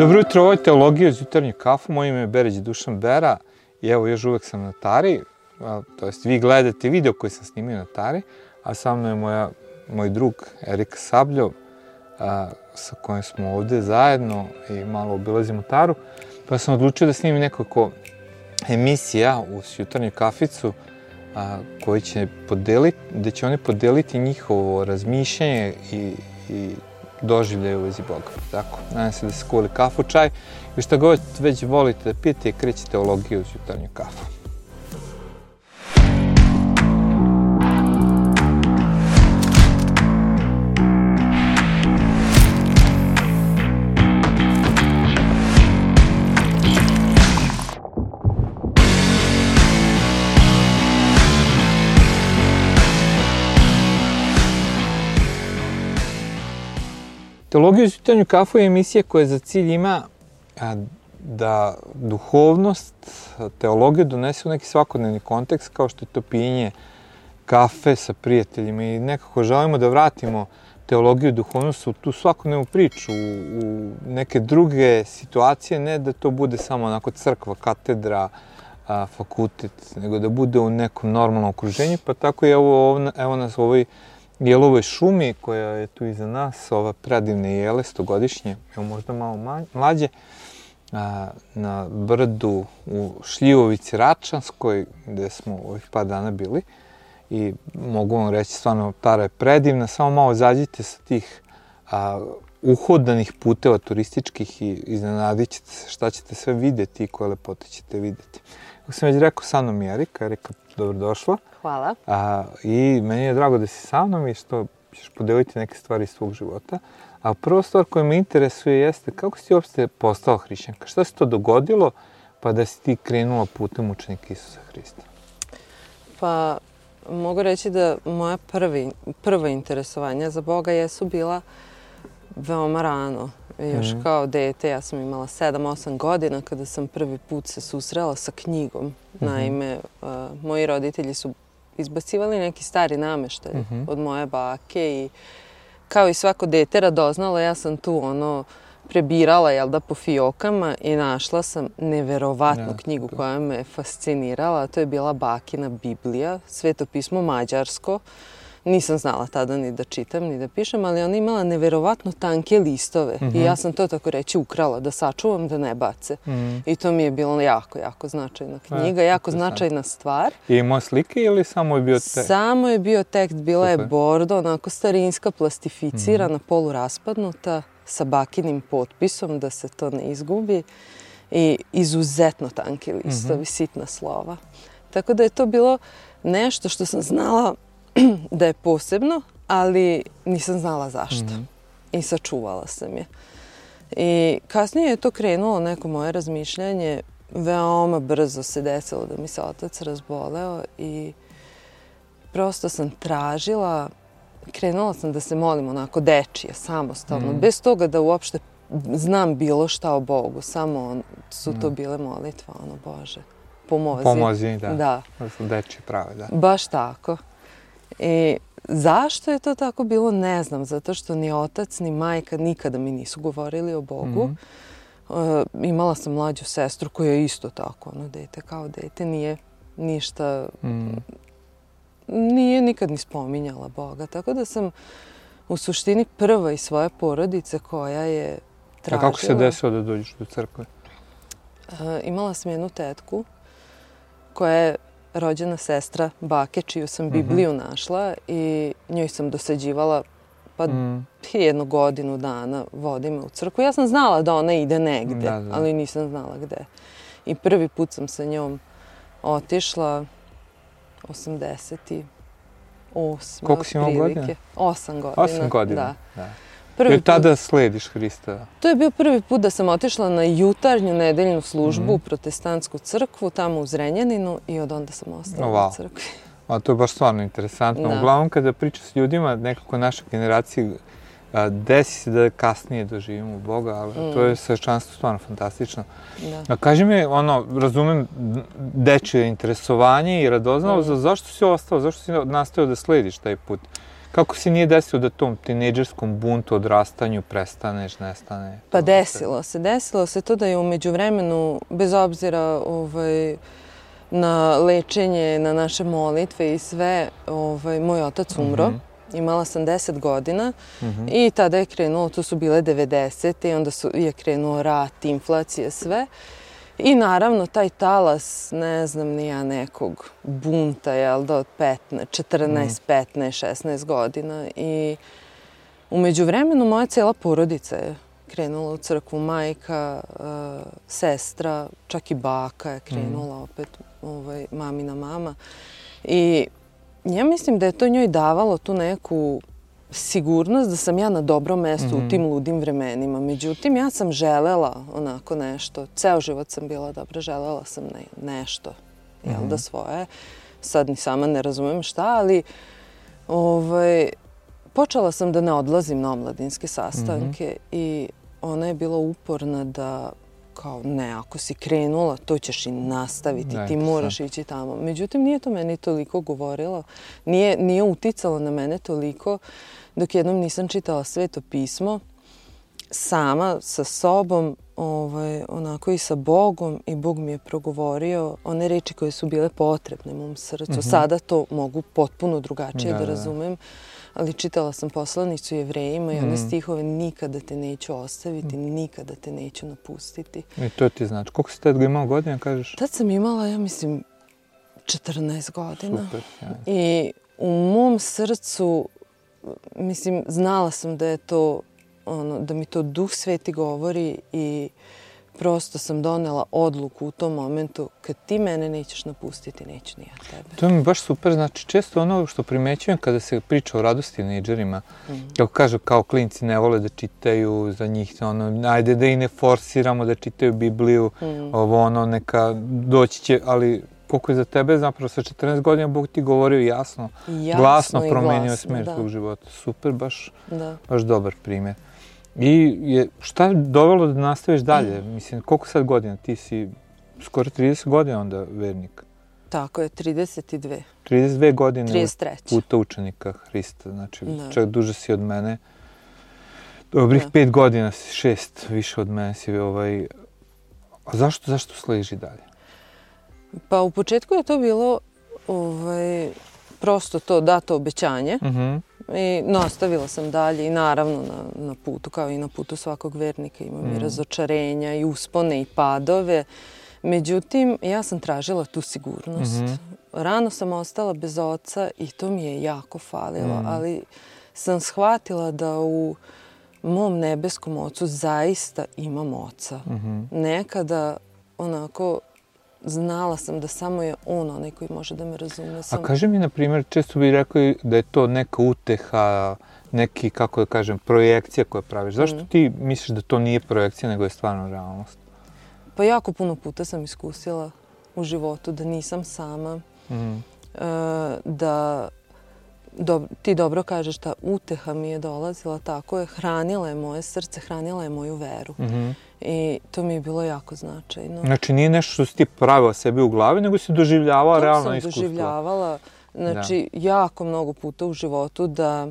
Dobro jutro, ovo je Teologija uz jutarnju kafu, moje ime je Bereć Dušan Bera i evo još uvek sam na Tari, to jest vi gledate video koji sam snimio na Tari, a sa mnom je moja, moj drug Erika Sabljo, a, sa kojim smo ovde zajedno i malo obilazimo Taru, pa sam odlučio da snimim nekoliko emisija uz jutarnju kaficu, a, koji će podeliti, gde će oni podeliti njihovo razmišljanje i, i doživljaje u vezi Boga. Tako, nadam se da se kuvali kafu, čaj i šta god već volite da pijete krećete teologiju uz jutarnju kafu. Teologija uz jutarnju kafu je emisija koja za cilj ima da duhovnost, teologiju donese u neki svakodnevni kontekst, kao što je to pijenje kafe sa prijateljima. I nekako želimo da vratimo teologiju duhovnost u tu svakodnevnu priču, u, u neke druge situacije, ne da to bude samo onako crkva, katedra, a, fakultet, nego da bude u nekom normalnom okruženju, pa tako i evo, evo nas u ovoj jelovoj šumi koja je tu iza nas, ova predivne jele, stogodišnje, evo možda malo mlađe, a, na brdu u Šljivovici Račanskoj, gde smo ovih par dana bili. I mogu vam reći, stvarno, Tara je predivna, samo malo zađite sa tih a, uhodanih puteva turističkih i iznenadit ćete se šta ćete sve videti i koje lepote ćete videti. Kako sam već rekao, sa mnom je Erika. Erika, dobrodošla. Hvala. A, I meni je drago da si sa mnom i što ćeš podeliti neke stvari iz svog života. A prva stvar koja me interesuje jeste kako si uopšte postao hrišćanka? Šta se to dogodilo pa da si ti krenula putem učenika Isusa Hrista? Pa, mogu reći da moja prvi, prva interesovanja za Boga jesu bila veoma rano. Još mm. kao dete, ja sam imala 7-8 godina kada sam prvi put se susrela sa knjigom. Mm -hmm. Naime, uh, moji roditelji su izbacivali neki stari nameštaj mm -hmm. od moje bake i kao i svako dete radoznala, ja sam tu ono prebirala, jel da, po fiokama i našla sam neverovatnu ja, knjigu koja me fascinirala. To je bila Bakina Biblija, sveto pismo mađarsko. Uh, Nisam znala tada ni da čitam, ni da pišem, ali ona imala neverovatno tanke listove. Mm -hmm. I mhm. ja sam to tako reći ukrala, da sačuvam, da ne bace. Mm -hmm. I to mi je bilo jako, jako značajna knjiga, e, jako značajna stvar. I imao slike ili samo je bio tekst? Samo je bio tekst, bila Super. je bordo, onako starinska, plastificirana, mm -hmm. poluraspadnuta, sa bakinim potpisom, da se to ne izgubi. I izuzetno tanki listovi, mm -hmm. sitna slova. Tako da je to bilo nešto što sam znala da je posebno, ali nisam znala zašto. Mm -hmm. I sačuvala sam je. I kasnije je to krenulo neko moje razmišljanje. Veoma brzo se desilo da mi se otac razboleo i prosto sam tražila, krenula sam da se molim onako dečije, samostalno, mm. bez toga da uopšte znam bilo šta o Bogu, samo on, su to mm. bile molitve, ono, Bože, pomozi. Pomozi, da. Da. Da dečije prave, da. Baš tako. I zašto je to tako bilo, ne znam. Zato što ni otac, ni majka nikada mi nisu govorili o Bogu. Mm -hmm. uh, imala sam mlađu sestru koja je isto tako, ono, dete kao dete, nije ništa, mm. nije nikad ni spominjala Boga. Tako da sam u suštini prva iz svoje porodice koja je tražila... A kako se desilo da dođeš do crkve? Uh, imala sam jednu tetku koja je rođena sestra bake čiju sam mhm. Bibliju mm -hmm. našla i njoj sam dosađivala pa mm. jednu godinu dana vodi me u crkvu. Ja sam znala da ona ide negde, da, da. ali nisam znala gde. I prvi put sam sa njom otišla 88. Koliko si imao godina? 8 godina. 8 godina, da. da. Prvi Jer tada put, slediš Hrista? To je bio prvi put da sam otišla na jutarnju nedeljnu službu mm -hmm. u protestantsku crkvu, tamo u Zrenjaninu i od onda sam ostala wow. u crkvi. A to je baš stvarno interesantno. Da. Uglavnom kada pričam s ljudima, nekako našoj generaciji, a, desi se da kasnije doživimo Boga, ali mm. to je svečanstvo stvarno fantastično. Da. A kaži mi, ono, razumem dečje interesovanje i radoznalost, mm. zašto si ostao, zašto si nastavio da slediš taj put? Kako se nije desilo da tom tinejdžerskom buntu, odrastanju prestaneš, nestane? Pa desilo se. Desilo se to da je umeđu vremenu, bez obzira ovaj, na lečenje, na naše molitve i sve, ovaj, moj otac umro. Mm -hmm. Imala sam 10 godina mm -hmm. i tada je krenulo, to su bile 90. i onda su, je krenuo rat, inflacija, sve. I naravno taj talas, ne znam ni ja nekog bunta, jel da, od 15, 14, mm. 15, 16 godina. I umeđu vremenu moja cela porodica je krenula u crkvu, majka, uh, sestra, čak i baka je krenula mm. opet, ovaj, mamina mama. I ja mislim da je to njoj davalo tu neku sigurnost da sam ja na dobrom mestu mm -hmm. u mhm. tim ludim vremenima. Međutim, ja sam želela onako nešto. Ceo život sam bila dobra, želela sam ne, nešto, jel mm -hmm. da svoje. Sad ni sama ne razumem šta, ali ovaj, počela sam da ne odlazim na omladinske sastanke mm -hmm. i ona je bila uporna da kao ne, ako si krenula, to ćeš i nastaviti, ne, ti moraš sad. ići tamo. Međutim, nije to meni toliko govorilo, nije, nije uticalo na mene toliko dok jednom nisam čitala sveto pismo sama sa sobom, ovaj, onako i sa Bogom i Bog mi je progovorio one reči koje su bile potrebne mom srcu. Mm -hmm. Sada to mogu potpuno drugačije da, da, da razumem, ali čitala sam poslanicu jevrejima i one mm. stihove nikada te neću ostaviti, mm. nikada te neću napustiti. I to ti znači. Koliko si tad imala godina, kažeš? Tad sam imala, ja mislim, 14 godina. Super, ja. I u mom srcu mislim, znala sam da je to, ono, da mi to Duh Sveti govori i prosto sam donela odluku u tom momentu kad ti mene nećeš napustiti, neću ni ja tebe. To mi baš super. Znači, često ono što primećujem kada se priča o radosti neđerima, mm. kako kažu kao klinci ne vole da čitaju za njih, ono, ajde da i ne forsiramo da čitaju Bibliju, mm. ovo ono, neka doći će, ali koliko je za tebe zapravo sa 14 godina Bog ti govorio jasno, jasno glasno promenio smer da. života. Super, baš, da. baš dobar primjer. I je, šta je dovelo da nastaviš dalje? Mm. Mislim, koliko sad godina? Ti si skoro 30 godina onda vernik. Tako je, 32. 32 godine 33. puta učenika Hrista, znači da. čak duže si od mene. Dobrih da. pet godina si, šest više od mene si ovaj... A zašto, zašto sleži dalje? Pa u početku je to bilo ovaj, prosto to dato obećanje. Mm -hmm. I nastavila sam dalje i naravno na, na putu, kao i na putu svakog vernika, imam mm. i razočarenja i uspone i padove. Međutim, ja sam tražila tu sigurnost. Mm -hmm. Rano sam ostala bez oca i to mi je jako falilo, mm. ali sam shvatila da u mom nebeskom ocu zaista imam oca. Mm -hmm. Nekada onako znala sam da samo je on onaj koji može da me razume. Sam... A kaži mi, na primjer, često bi rekao da je to neka uteha, neki, kako da kažem, projekcija koju praviš. Zašto mm. ti misliš da to nije projekcija, nego je stvarno realnost? Pa jako puno puta sam iskusila u životu da nisam sama, mm. da do, ti dobro kažeš ta uteha mi je dolazila, tako je, hranila je moje srce, hranila je moju veru. Mm -hmm. I to mi je bilo jako značajno. Znači nije nešto što si ti pravila sebi u glavi, nego si doživljavala to realno iskustvo. To sam doživljavala, znači da. jako mnogo puta u životu da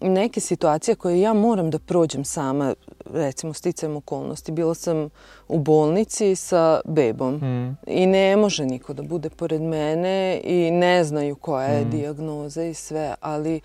neke situacije koje ja moram da prođem sama, recimo sticajem okolnosti. Bila sam u bolnici sa bebom mm. i ne može niko da bude pored mene i ne znaju koja je mm. dijagnoza i sve, ali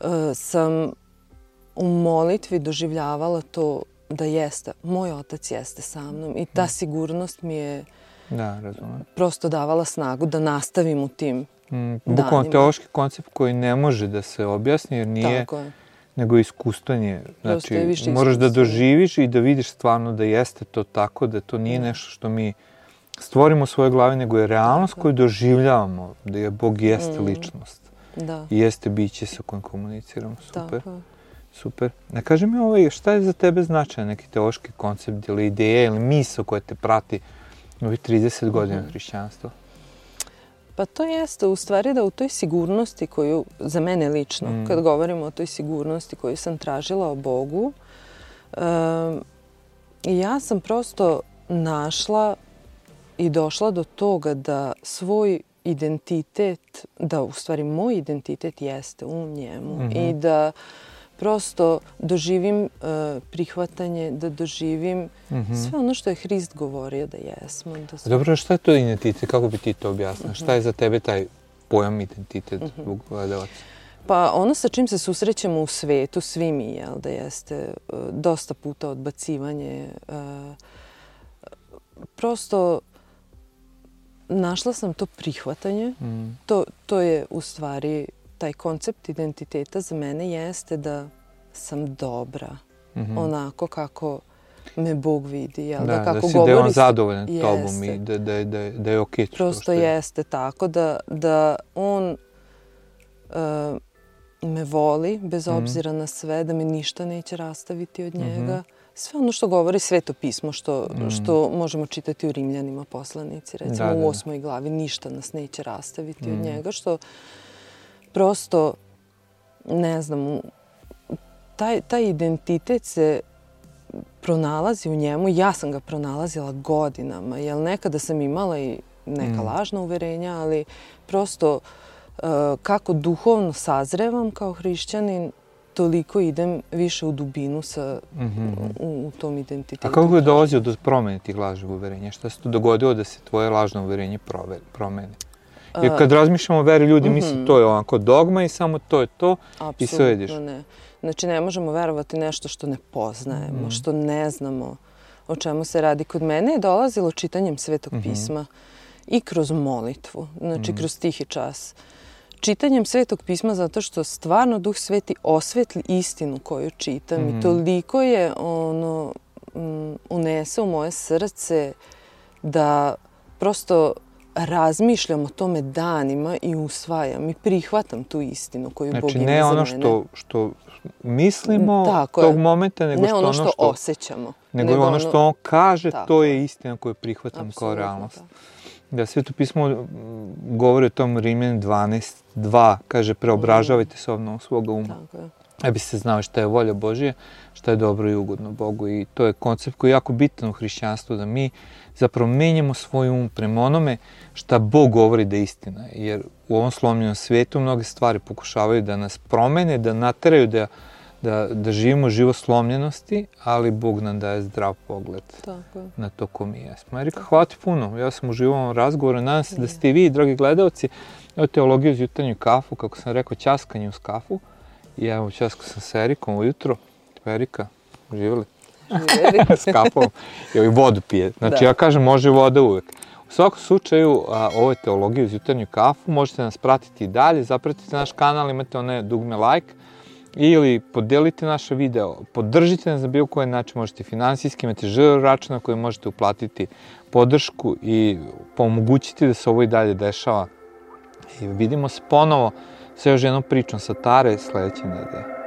uh, sam u molitvi doživljavala to da jeste, moj otac jeste sa mnom i ta mm. sigurnost mi je da, razumem. prosto davala snagu da nastavim u tim mm, Bukvalno teološki koncept koji ne može da se objasni jer nije Tako je. nego iskustvanje. Znači, moraš da doživiš i da vidiš stvarno da jeste to tako, da to nije da. nešto što mi stvorimo u svojoj glavi, nego je realnost koju doživljavamo, da je Bog jeste mm. ličnost. Da. I jeste biće sa kojim komuniciramo. Super. Tako. Super. Ne kaži mi ovaj, šta je za tebe značaj neki teološki koncept ili ideja ili misao koja te prati ovih 30 godina mm hrišćanstva? Pa to jeste u stvari da u toj sigurnosti koju, za mene lično, mm. kad govorimo o toj sigurnosti koju sam tražila o Bogu, um, ja sam prosto našla i došla do toga da svoj identitet, da u stvari moj identitet jeste u njemu mm -hmm. i da prosto doživim uh, prihvatanje, da doživim mm -hmm. sve ono što je Hrist govorio da jesmo. Da smo... Dobro, šta je to identitet? Kako bi ti to objasnila? Mm -hmm. Šta je za tebe taj pojam identitet mm -hmm. gledalaca? Pa ono sa čim se susrećemo u svetu, svi mi, jel, da jeste uh, dosta puta odbacivanje. Uh, prosto našla sam to prihvatanje. Mm. To, to je u stvari taj koncept identiteta za mene jeste da sam dobra. Mm -hmm. Onako kako me Bog vidi. Jel? Da, da, kako da si govori, da je on zadovoljan jeste. tobom i da, da, da, da je okej. Okay Prosto što je. jeste tako da, da on uh, me voli bez mm -hmm. obzira na sve, da me ništa neće rastaviti od njega. Mm -hmm sve ono što govori sveto pismo, što, mm. što možemo čitati u Rimljanima poslanici, recimo da, da, da. u osmoj glavi, ništa nas neće rastaviti mm. od njega, što prosto, ne znam, taj, taj identitet se pronalazi u njemu, ja sam ga pronalazila godinama, jer nekada sam imala i neka mm. lažna uverenja, ali prosto uh, kako duhovno sazrevam kao hrišćanin, toliko idem više u dubinu sa, mm -hmm. u, u tom identitetu. A kako je dolazio do promene tih lažnih uverenja? Šta se to dogodilo da se tvoje lažno uverenje promene? Jer kad razmišljamo o veri, ljudi mm -hmm. misle to je onako dogma i samo to je to Absolutno i sve jediš. ne. Znači ne možemo verovati nešto što ne poznajemo, mm što ne znamo o čemu se radi. Kod mene je dolazilo čitanjem Svetog mm -hmm. pisma i kroz molitvu, znači mm kroz tihi čas. Čitanjem Svetog pisma zato što stvarno Duh Sveti osvetli istinu koju čitam mm. i mhm. toliko je ono um, unese u moje srce da prosto razmišljam o tome danima i usvajam i prihvatam tu istinu koju znači, Bog ima za mene. Znači ne ono što, što mislimo Tako tog je. momenta, nego ne što ono što, što osjećamo. Nego, nego ono što on kaže, to je istina koju prihvatam Absolutno, kao realnost. Tako. Da, Sveto pismo govori o tom Rimljan 12.2, kaže preobražavajte se obnovom svoga uma. Tako je. Da bi se znao šta je volja Božija, šta je dobro i ugodno Bogu. I to je koncept koji je jako bitan u hrišćanstvu, da mi zapravo menjamo svoj um prema onome šta Bog govori da je istina. Jer u ovom slomljenom svetu mnoge stvari pokušavaju da nas promene, da nateraju da da, da živimo živo slomljenosti, ali Bog nam daje zdrav pogled Tako. na to ko mi jesmo. Erika, hvala ti puno. Ja sam uživao u razgovoru. Nadam se da ste i vi, dragi gledalci, evo teologiju uz jutarnju kafu, kako sam rekao, časkanje uz kafu. I evo, časkao sam sa Erikom ujutro. Erika, živjeli? S kafom. I vodu pije. Znači, da. ja kažem, može voda uvek. U svakom slučaju, a, ovo je teologija uz jutarnju kafu. Možete nas pratiti i dalje. Zapratite naš kanal, imate one dugme like ili podelite naše video, podržite nas na bilo koji način, možete finansijski, imate žiro račun na koji možete uplatiti podršku i pomogućiti da se ovo i dalje dešava. I vidimo se ponovo sa još jednom pričom sa Tare sledeće nedelje.